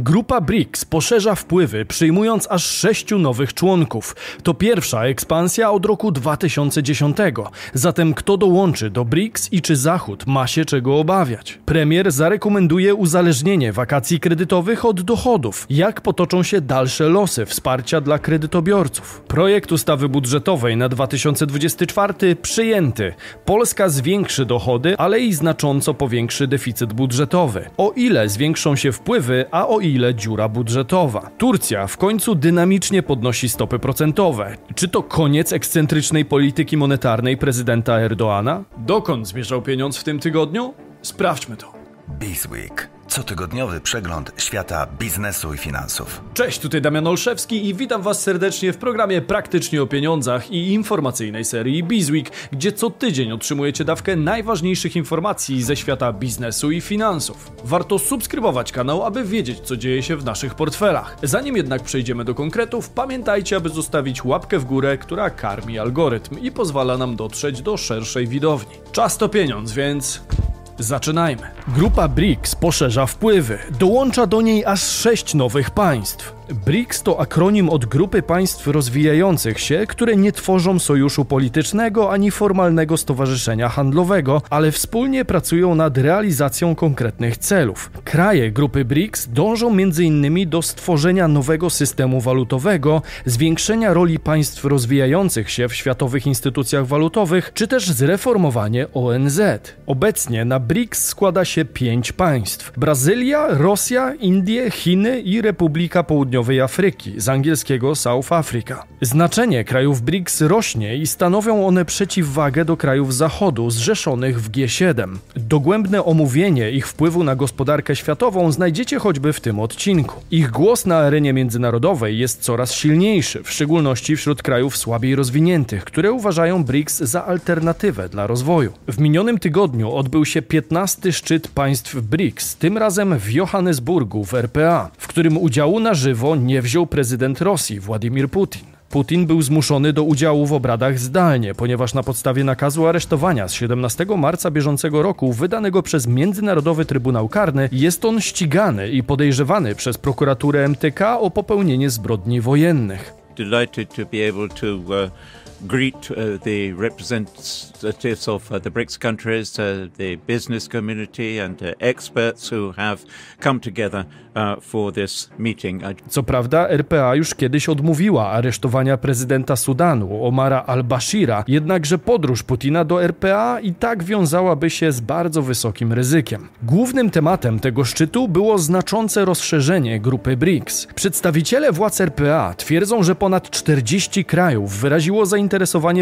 Grupa BRICS poszerza wpływy, przyjmując aż sześciu nowych członków. To pierwsza ekspansja od roku 2010. Zatem kto dołączy do BRICS i czy Zachód ma się czego obawiać? Premier zarekomenduje uzależnienie wakacji kredytowych od dochodów. Jak potoczą się dalsze losy wsparcia dla kredytobiorców? Projekt ustawy budżetowej na 2024 przyjęty. Polska zwiększy dochody, ale i znacząco powiększy deficyt budżetowy. O ile zwiększą się wpływy, a o ile dziura budżetowa. Turcja w końcu dynamicznie podnosi stopy procentowe. Czy to koniec ekscentrycznej polityki monetarnej prezydenta Erdoana? Dokąd zmierzał pieniądz w tym tygodniu? Sprawdźmy to. Bizweek. Cotygodniowy przegląd świata biznesu i finansów. Cześć, tutaj Damian Olszewski i witam Was serdecznie w programie Praktycznie o Pieniądzach i informacyjnej serii Bizweek, gdzie co tydzień otrzymujecie dawkę najważniejszych informacji ze świata biznesu i finansów. Warto subskrybować kanał, aby wiedzieć, co dzieje się w naszych portfelach. Zanim jednak przejdziemy do konkretów, pamiętajcie, aby zostawić łapkę w górę, która karmi algorytm i pozwala nam dotrzeć do szerszej widowni. Czas to pieniądz, więc Zaczynajmy. Grupa BRICS poszerza wpływy. Dołącza do niej aż sześć nowych państw. BRICS to akronim od grupy państw rozwijających się, które nie tworzą sojuszu politycznego ani formalnego stowarzyszenia handlowego, ale wspólnie pracują nad realizacją konkretnych celów. Kraje grupy BRICS dążą m.in. do stworzenia nowego systemu walutowego, zwiększenia roli państw rozwijających się w światowych instytucjach walutowych, czy też zreformowanie ONZ. Obecnie na BRICS składa się pięć państw: Brazylia, Rosja, Indie, Chiny i Republika Południowa Południowej Afryki, z angielskiego South Africa. Znaczenie krajów BRICS rośnie i stanowią one przeciwwagę do krajów Zachodu zrzeszonych w G7. Dogłębne omówienie ich wpływu na gospodarkę światową znajdziecie choćby w tym odcinku. Ich głos na arenie międzynarodowej jest coraz silniejszy, w szczególności wśród krajów słabiej rozwiniętych, które uważają BRICS za alternatywę dla rozwoju. W minionym tygodniu odbył się 15 szczyt państw BRICS, tym razem w Johannesburgu w RPA, w którym udziału na żywo nie wziął prezydent Rosji Władimir Putin. Putin był zmuszony do udziału w obradach zdalnie, ponieważ na podstawie nakazu aresztowania z 17 marca bieżącego roku, wydanego przez Międzynarodowy Trybunał Karny, jest on ścigany i podejrzewany przez prokuraturę MTK o popełnienie zbrodni wojennych. Delighted to be able to uh, greet uh, the representatives of uh, the BRICS countries, uh, the business community, and uh, experts who have come together uh, for this meeting. Co prawda, RPA już kiedyś odmówiła aresztowania prezydenta Sudanu, Omara al-Bashira, jednakże podróż Putina do RPA i tak wiązałaby się z bardzo wysokim ryzykiem. Głównym tematem tego szczytu było znaczące rozszerzenie grupy BRICS. Przedstawiciele władz RPA twierdzą, że ponad 40 krajów wyraziło zainteresowanie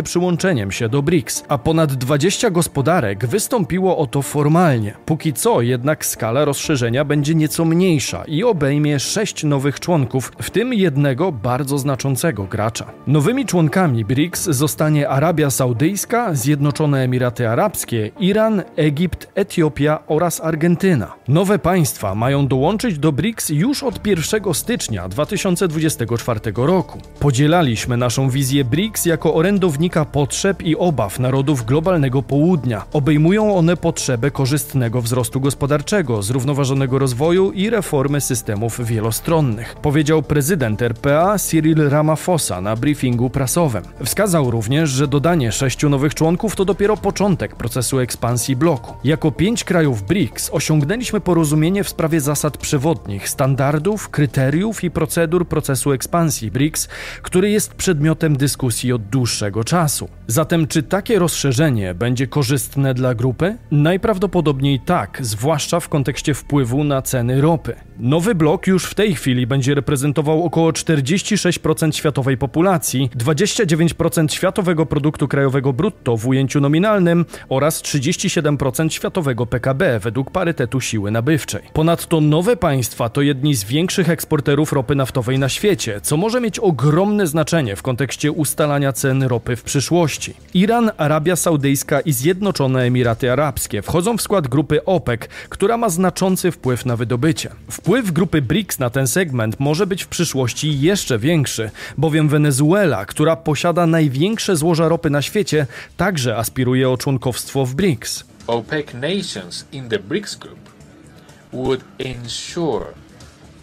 przyłączeniem się do BRICS, a ponad 20 gospodarek wystąpiło o to formalnie. Póki co jednak skala rozszerzenia będzie nieco mniejsza i obejmie sześć nowych członków, w tym jednego bardzo znaczącego gracza. Nowymi członkami BRICS zostanie Arabia Saudyjska, Zjednoczone Emiraty Arabskie, Iran, Egipt, Etiopia oraz Argentyna. Nowe państwa mają dołączyć do BRICS już od 1 stycznia 2024 roku. Podzielaliśmy naszą wizję BRICS jako orędownika potrzeb i obaw narodów globalnego południa. Obejmują one potrzebę korzystnego wzrostu gospodarczego, zrównoważonego rozwoju i reformy systemów wielostronnych, powiedział prezydent RPA Cyril Ramaphosa na briefingu prasowym. Wskazał również, że dodanie sześciu nowych członków to dopiero początek procesu ekspansji bloku. Jako pięć krajów BRICS osiągnęliśmy porozumienie w sprawie zasad przewodnich, standardów, kryteriów i procedur procesu ekspansji BRICS, który jest przedmiotem dyskusji od dłuższego czasu. Zatem czy takie rozszerzenie będzie korzystne dla grupy? Najprawdopodobniej tak, zwłaszcza w kontekście wpływu na ceny ropy. Nowy blok już w tej chwili będzie reprezentował około 46% światowej populacji, 29% światowego produktu krajowego brutto w ujęciu nominalnym oraz 37% światowego PKB według parytetu siły nabywczej. Ponadto nowe państwa to jedni z większych eksporterów ropy naftowej na świecie, co może mieć ogromne znaczenie w kontekście ustalania cen ropy w przyszłości. Iran, Arabia Saudyjska i Zjednoczone Emiraty Arabskie wchodzą w skład grupy OPEC, która ma znaczący wpływ na wydobycie. Wpływ grupy BRICS na ten segment może być w przyszłości jeszcze większy, bowiem Wenezuela, która posiada największe złoża ropy na świecie, także aspiruje o członkowstwo w BRICS. OPEC nations in the BRICS group would ensure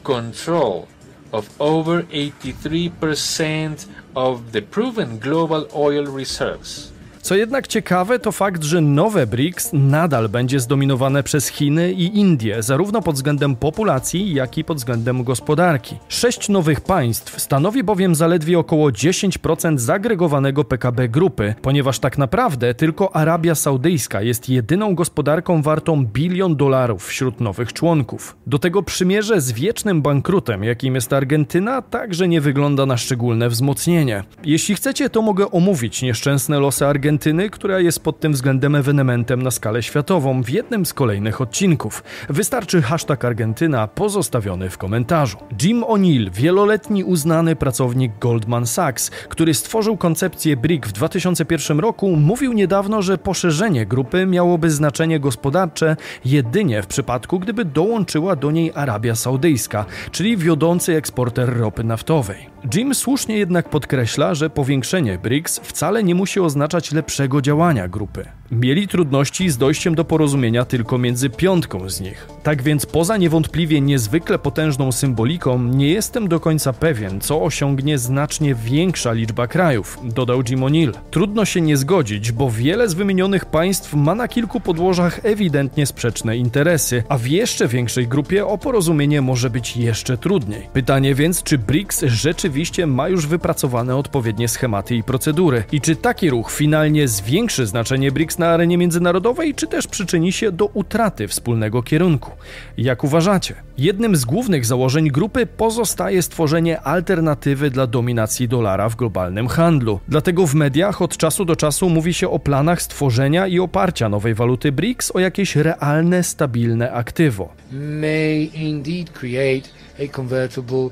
control of over 83% of the proven global oil reserves. Co jednak ciekawe, to fakt, że nowe BRICS nadal będzie zdominowane przez Chiny i Indie, zarówno pod względem populacji, jak i pod względem gospodarki. Sześć nowych państw stanowi bowiem zaledwie około 10% zagregowanego PKB grupy, ponieważ tak naprawdę tylko Arabia Saudyjska jest jedyną gospodarką wartą bilion dolarów wśród nowych członków. Do tego przymierze z wiecznym bankrutem, jakim jest Argentyna, także nie wygląda na szczególne wzmocnienie. Jeśli chcecie, to mogę omówić nieszczęsne losy Argentyny Argentyny, która jest pod tym względem ewenementem na skalę światową w jednym z kolejnych odcinków. Wystarczy hashtag Argentyna pozostawiony w komentarzu. Jim O'Neill, wieloletni uznany pracownik Goldman Sachs, który stworzył koncepcję BRIC w 2001 roku, mówił niedawno, że poszerzenie grupy miałoby znaczenie gospodarcze jedynie w przypadku, gdyby dołączyła do niej Arabia Saudyjska, czyli wiodący eksporter ropy naftowej. Jim słusznie jednak podkreśla, że powiększenie BRICS wcale nie musi oznaczać lepszego działania grupy. Mieli trudności z dojściem do porozumienia tylko między piątką z nich. Tak więc poza niewątpliwie niezwykle potężną symboliką, nie jestem do końca pewien, co osiągnie znacznie większa liczba krajów, dodał Jim O'Neill. Trudno się nie zgodzić, bo wiele z wymienionych państw ma na kilku podłożach ewidentnie sprzeczne interesy, a w jeszcze większej grupie o porozumienie może być jeszcze trudniej. Pytanie więc, czy BRICS rzeczywiście ma już wypracowane odpowiednie schematy i procedury i czy taki ruch finalnie zwiększy znaczenie BRICS na arenie międzynarodowej, czy też przyczyni się do utraty wspólnego kierunku. Jak uważacie? Jednym z głównych założeń grupy pozostaje stworzenie alternatywy dla dominacji dolara w globalnym handlu. Dlatego w mediach od czasu do czasu mówi się o planach stworzenia i oparcia nowej waluty BRICS o jakieś realne, stabilne aktywo. May indeed create a convertible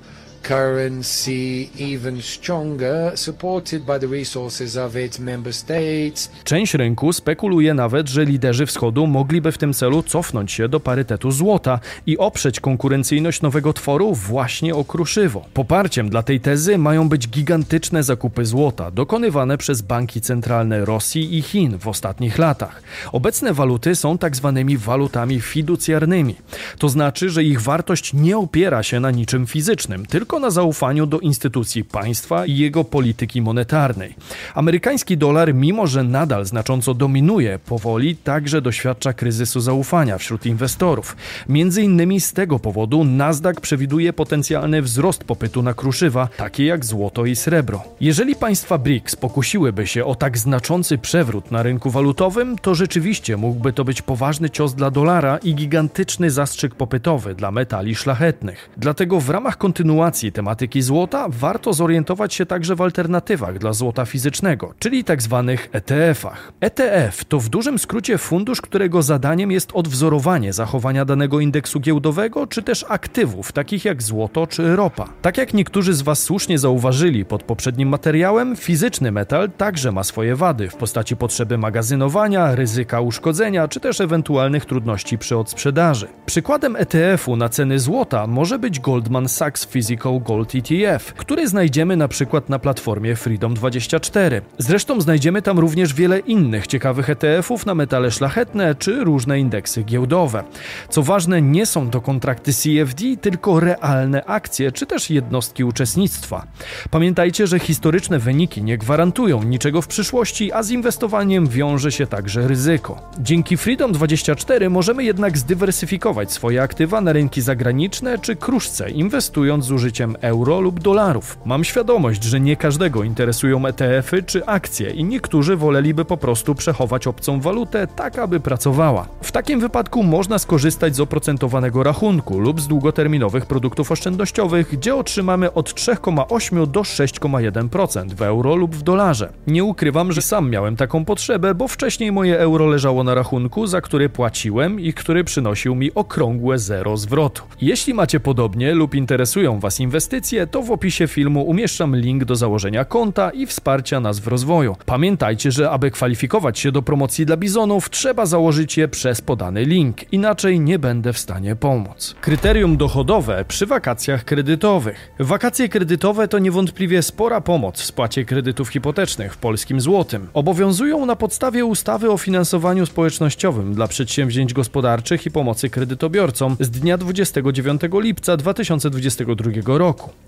currency even stronger, supported by the resources of its member states. Część rynku spekuluje nawet, że liderzy wschodu mogliby w tym celu cofnąć się do parytetu złota i oprzeć konkurencyjność nowego tworu właśnie o kruszywo. Poparciem dla tej tezy mają być gigantyczne zakupy złota, dokonywane przez banki centralne Rosji i Chin w ostatnich latach. Obecne waluty są tak zwanymi walutami fiducjarnymi. To znaczy, że ich wartość nie opiera się na niczym fizycznym, tylko tylko na zaufaniu do instytucji państwa i jego polityki monetarnej. Amerykański dolar, mimo że nadal znacząco dominuje, powoli także doświadcza kryzysu zaufania wśród inwestorów. Między innymi z tego powodu Nasdaq przewiduje potencjalny wzrost popytu na kruszywa, takie jak złoto i srebro. Jeżeli państwa BRICS pokusiłyby się o tak znaczący przewrót na rynku walutowym, to rzeczywiście mógłby to być poważny cios dla dolara i gigantyczny zastrzyk popytowy dla metali szlachetnych. Dlatego w ramach kontynuacji tematyki złota warto zorientować się także w alternatywach dla złota fizycznego, czyli tzw. Tak ETF-ach. ETF to w dużym skrócie fundusz, którego zadaniem jest odwzorowanie zachowania danego indeksu giełdowego, czy też aktywów, takich jak złoto czy ropa. Tak jak niektórzy z Was słusznie zauważyli pod poprzednim materiałem, fizyczny metal także ma swoje wady w postaci potrzeby magazynowania, ryzyka uszkodzenia, czy też ewentualnych trudności przy odsprzedaży. Przykładem ETF-u na ceny złota może być Goldman Sachs Physical Gold ETF, który znajdziemy na przykład na platformie Freedom24. Zresztą znajdziemy tam również wiele innych ciekawych ETF-ów na metale szlachetne czy różne indeksy giełdowe. Co ważne, nie są to kontrakty CFD, tylko realne akcje czy też jednostki uczestnictwa. Pamiętajcie, że historyczne wyniki nie gwarantują niczego w przyszłości, a z inwestowaniem wiąże się także ryzyko. Dzięki Freedom24 możemy jednak zdywersyfikować swoje aktywa na rynki zagraniczne czy kruszce, inwestując z użyciem euro lub dolarów. Mam świadomość, że nie każdego interesują ETF-y czy akcje i niektórzy woleliby po prostu przechować obcą walutę tak, aby pracowała. W takim wypadku można skorzystać z oprocentowanego rachunku lub z długoterminowych produktów oszczędnościowych, gdzie otrzymamy od 3,8 do 6,1% w euro lub w dolarze. Nie ukrywam, że sam miałem taką potrzebę, bo wcześniej moje euro leżało na rachunku, za który płaciłem i który przynosił mi okrągłe zero zwrotu. Jeśli macie podobnie lub interesują Was inwestycje, inwestycje, to w opisie filmu umieszczam link do założenia konta i wsparcia nas w rozwoju. Pamiętajcie, że aby kwalifikować się do promocji dla bizonów, trzeba założyć je przez podany link, inaczej nie będę w stanie pomóc. Kryterium dochodowe przy wakacjach kredytowych. Wakacje kredytowe to niewątpliwie spora pomoc w spłacie kredytów hipotecznych w polskim złotym. Obowiązują na podstawie ustawy o finansowaniu społecznościowym dla przedsięwzięć gospodarczych i pomocy kredytobiorcom z dnia 29 lipca 2022 roku.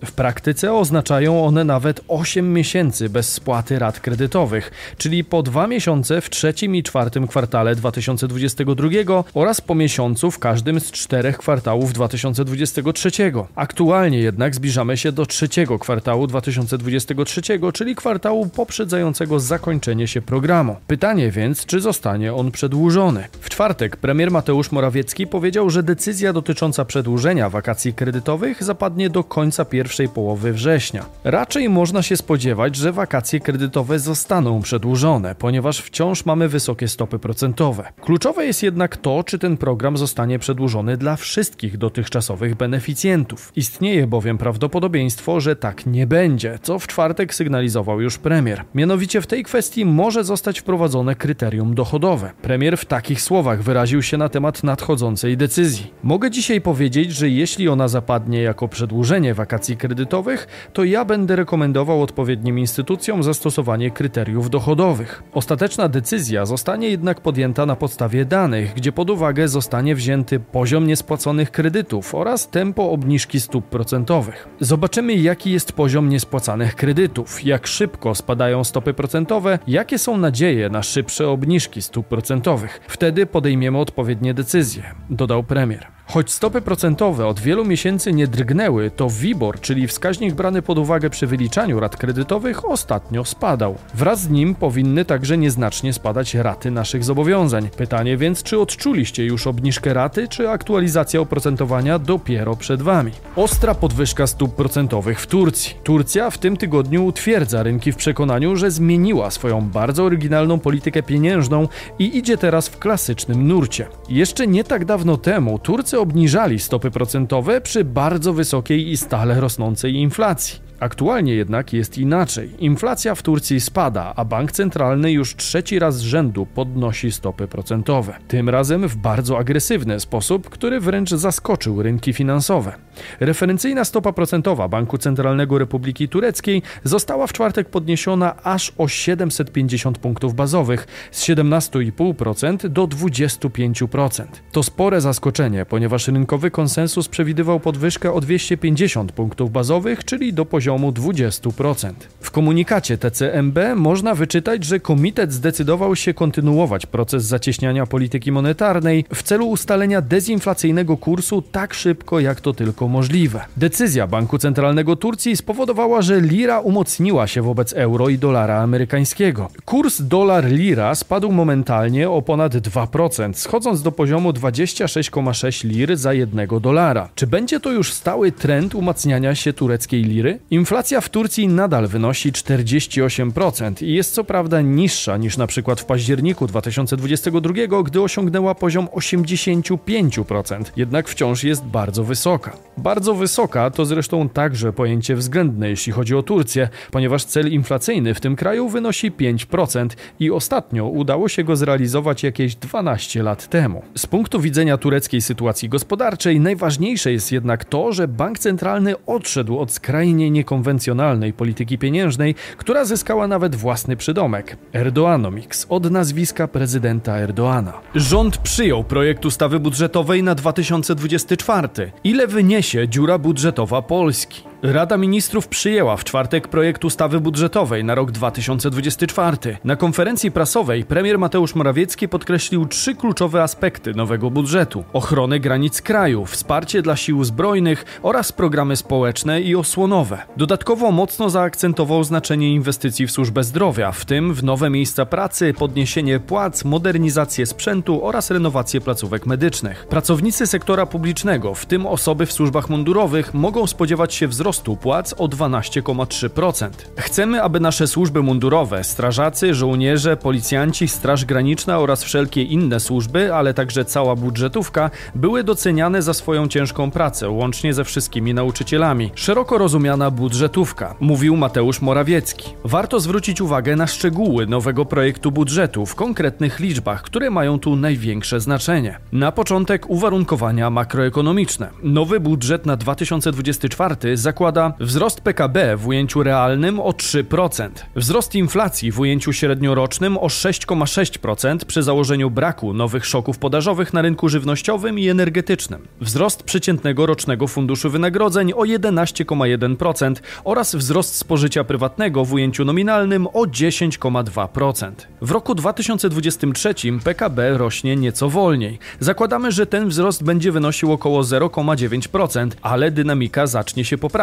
W praktyce oznaczają one nawet 8 miesięcy bez spłaty rat kredytowych, czyli po dwa miesiące w trzecim i czwartym kwartale 2022 oraz po miesiącu w każdym z czterech kwartałów 2023. Aktualnie jednak zbliżamy się do trzeciego kwartału 2023, czyli kwartału poprzedzającego zakończenie się programu. Pytanie więc, czy zostanie on przedłużony. W czwartek premier Mateusz Morawiecki powiedział, że decyzja dotycząca przedłużenia wakacji kredytowych zapadnie do końca pierwszej połowy września. Raczej można się spodziewać, że wakacje kredytowe zostaną przedłużone, ponieważ wciąż mamy wysokie stopy procentowe. Kluczowe jest jednak to, czy ten program zostanie przedłużony dla wszystkich dotychczasowych beneficjentów. Istnieje bowiem prawdopodobieństwo, że tak nie będzie, co w czwartek sygnalizował już premier. Mianowicie w tej kwestii może zostać wprowadzone kryterium dochodowe. Premier w takich słowach wyraził się na temat nadchodzącej decyzji. Mogę dzisiaj powiedzieć, że jeśli ona zapadnie jako przedłużenie wakacji kredytowych, to ja będę rekomendował odpowiednim instytucjom zastosowanie kryteriów dochodowych. Ostateczna decyzja zostanie jednak podjęta na podstawie danych, gdzie pod uwagę zostanie wzięty poziom niespłaconych kredytów oraz tempo obniżki stóp procentowych. Zobaczymy, jaki jest poziom niespłacanych kredytów, jak szybko spadają stopy procentowe, jakie są nadzieje na szybsze obniżki stóp procentowych. Wtedy podejmiemy odpowiednie decyzje, dodał premier. Choć stopy procentowe od wielu miesięcy nie drgnęły, to WIBOR, czyli wskaźnik brany pod uwagę przy wyliczaniu rat kredytowych, ostatnio spadał. Wraz z nim powinny także nieznacznie spadać raty naszych zobowiązań. Pytanie więc, czy odczuliście już obniżkę raty, czy aktualizacja oprocentowania dopiero przed Wami? Ostra podwyżka stóp procentowych w Turcji. Turcja w tym tygodniu utwierdza rynki w przekonaniu, że zmieniła swoją bardzo oryginalną politykę pieniężną i idzie teraz w klasycznym nurcie. Jeszcze nie tak dawno temu Turcy obniżali stopy procentowe przy bardzo wysokiej i stale rosnącej inflacji. Aktualnie jednak jest inaczej. Inflacja w Turcji spada, a bank centralny już trzeci raz z rzędu podnosi stopy procentowe. Tym razem w bardzo agresywny sposób, który wręcz zaskoczył rynki finansowe. Referencyjna stopa procentowa Banku Centralnego Republiki Tureckiej została w czwartek podniesiona aż o 750 punktów bazowych z 17,5% do 25%. To spore zaskoczenie, ponieważ rynkowy konsensus przewidywał podwyżkę o 250 punktów bazowych, czyli do poziomu poziomu 20%. W komunikacie TCMB można wyczytać, że komitet zdecydował się kontynuować proces zacieśniania polityki monetarnej w celu ustalenia dezinflacyjnego kursu tak szybko, jak to tylko możliwe. Decyzja Banku Centralnego Turcji spowodowała, że lira umocniła się wobec euro i dolara amerykańskiego. Kurs dolar-lira spadł momentalnie o ponad 2%, schodząc do poziomu 26,6 lir za jednego dolara. Czy będzie to już stały trend umacniania się tureckiej liry? Inflacja w Turcji nadal wynosi 48% i jest co prawda niższa niż na przykład w październiku 2022, gdy osiągnęła poziom 85%, jednak wciąż jest bardzo wysoka. Bardzo wysoka to zresztą także pojęcie względne, jeśli chodzi o Turcję, ponieważ cel inflacyjny w tym kraju wynosi 5% i ostatnio udało się go zrealizować jakieś 12 lat temu. Z punktu widzenia tureckiej sytuacji gospodarczej najważniejsze jest jednak to, że bank centralny odszedł od skrajnie niekonwencjonalnych konwencjonalnej polityki pieniężnej, która zyskała nawet własny przydomek Erdoanomics od nazwiska prezydenta Erdoana. Rząd przyjął projekt ustawy budżetowej na 2024. Ile wyniesie dziura budżetowa Polski? Rada Ministrów przyjęła w czwartek projekt ustawy budżetowej na rok 2024. Na konferencji prasowej premier Mateusz Morawiecki podkreślił trzy kluczowe aspekty nowego budżetu: ochronę granic kraju, wsparcie dla sił zbrojnych oraz programy społeczne i osłonowe. Dodatkowo mocno zaakcentował znaczenie inwestycji w służbę zdrowia, w tym w nowe miejsca pracy, podniesienie płac, modernizację sprzętu oraz renowację placówek medycznych. Pracownicy sektora publicznego, w tym osoby w służbach mundurowych, mogą spodziewać się wzrostu wzrostu płac o 12,3%. Chcemy, aby nasze służby mundurowe, strażacy, żołnierze, policjanci, Straż Graniczna oraz wszelkie inne służby, ale także cała budżetówka, były doceniane za swoją ciężką pracę, łącznie ze wszystkimi nauczycielami. Szeroko rozumiana budżetówka, mówił Mateusz Morawiecki. Warto zwrócić uwagę na szczegóły nowego projektu budżetu w konkretnych liczbach, które mają tu największe znaczenie. Na początek uwarunkowania makroekonomiczne. Nowy budżet na 2024 zakłada wzrost PKB w ujęciu realnym o 3%, wzrost inflacji w ujęciu średniorocznym o 6,6% przy założeniu braku nowych szoków podażowych na rynku żywnościowym i energetycznym, wzrost przeciętnego rocznego funduszu wynagrodzeń o 11,1% oraz wzrost spożycia prywatnego w ujęciu nominalnym o 10,2%. W roku 2023 PKB rośnie nieco wolniej. Zakładamy, że ten wzrost będzie wynosił około 0,9%, ale dynamika zacznie się poprawiać.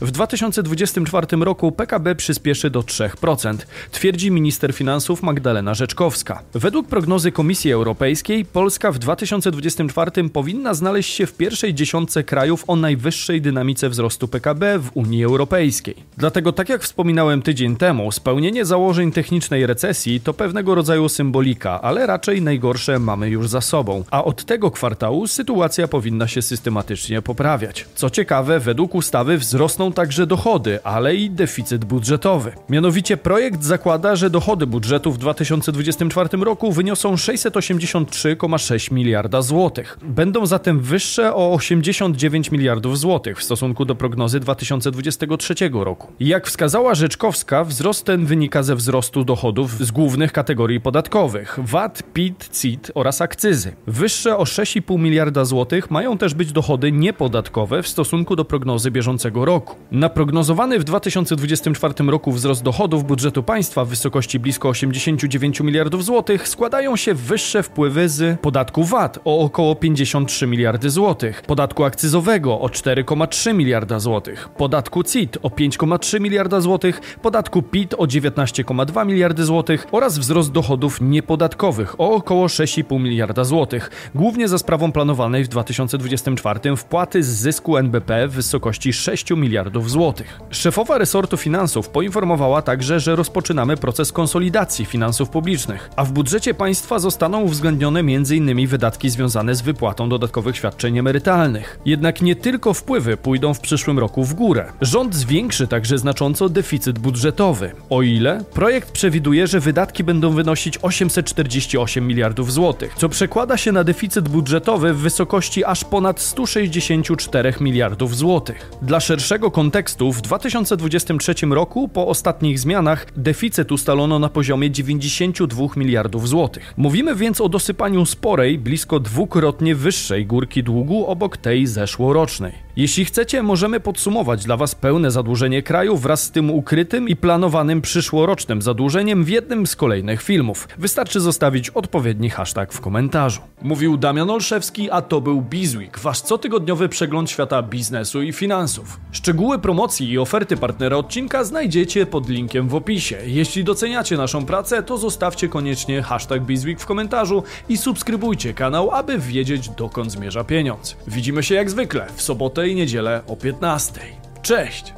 W 2024 roku PKB przyspieszy do 3%, twierdzi minister finansów Magdalena Rzeczkowska. Według prognozy Komisji Europejskiej Polska w 2024 powinna znaleźć się w pierwszej dziesiątce krajów o najwyższej dynamice wzrostu PKB w Unii Europejskiej. Dlatego, tak jak wspominałem tydzień temu, spełnienie założeń technicznej recesji to pewnego rodzaju symbolika, ale raczej najgorsze mamy już za sobą, a od tego kwartału sytuacja powinna się systematycznie poprawiać. Co ciekawe, według ustawy wzrosną także dochody, ale i deficyt budżetowy. Mianowicie projekt zakłada, że dochody budżetu w 2024 roku wyniosą 683,6 miliarda złotych. Będą zatem wyższe o 89 miliardów złotych w stosunku do prognozy 2023 roku. Jak wskazała Rzeczkowska, wzrost ten wynika ze wzrostu dochodów z głównych kategorii podatkowych VAT, PIT, CIT oraz akcyzy. Wyższe o 6,5 miliarda złotych mają też być dochody niepodatkowe w stosunku do prognozy bieżącego roku. Na prognozowany w 2024 roku wzrost dochodów budżetu państwa w wysokości blisko 89 miliardów złotych składają się wyższe wpływy z podatku VAT o około 53 miliardy złotych, podatku akcyzowego o 4,3 miliarda złotych, podatku CIT o 5,3 miliarda złotych, podatku PIT o 19,2 miliardy złotych oraz wzrost dochodów niepodatkowych o około 6,5 miliarda złotych, głównie za sprawą planowanej w 2024 wpłaty z zysku NBP w wysokości 6 miliardów złotych. Szefowa resortu finansów poinformowała także, że rozpoczynamy proces konsolidacji finansów publicznych, a w budżecie państwa zostaną uwzględnione m.in. wydatki związane z wypłatą dodatkowych świadczeń emerytalnych. Jednak nie tylko wpływy pójdą w przyszłym roku w górę. Rząd zwiększy także znacząco deficyt budżetowy. O ile projekt przewiduje, że wydatki będą wynosić 848 miliardów złotych, co przekłada się na deficyt budżetowy w wysokości aż ponad 164 miliardów złotych. Dla szerszego kontekstu w 2023 roku po ostatnich zmianach deficyt ustalono na poziomie 92 miliardów złotych. Mówimy więc o dosypaniu sporej, blisko dwukrotnie wyższej górki długu obok tej zeszłorocznej. Jeśli chcecie, możemy podsumować dla Was pełne zadłużenie kraju wraz z tym ukrytym i planowanym przyszłorocznym zadłużeniem w jednym z kolejnych filmów. Wystarczy zostawić odpowiedni hashtag w komentarzu. Mówił Damian Olszewski, a to był Bizweek, Wasz cotygodniowy przegląd świata biznesu i finansów. Szczegóły promocji i oferty partnera odcinka znajdziecie pod linkiem w opisie. Jeśli doceniacie naszą pracę, to zostawcie koniecznie hashtag Bizweek w komentarzu i subskrybujcie kanał, aby wiedzieć dokąd zmierza pieniądz. Widzimy się jak zwykle w sobotę i niedzielę o 15. Cześć!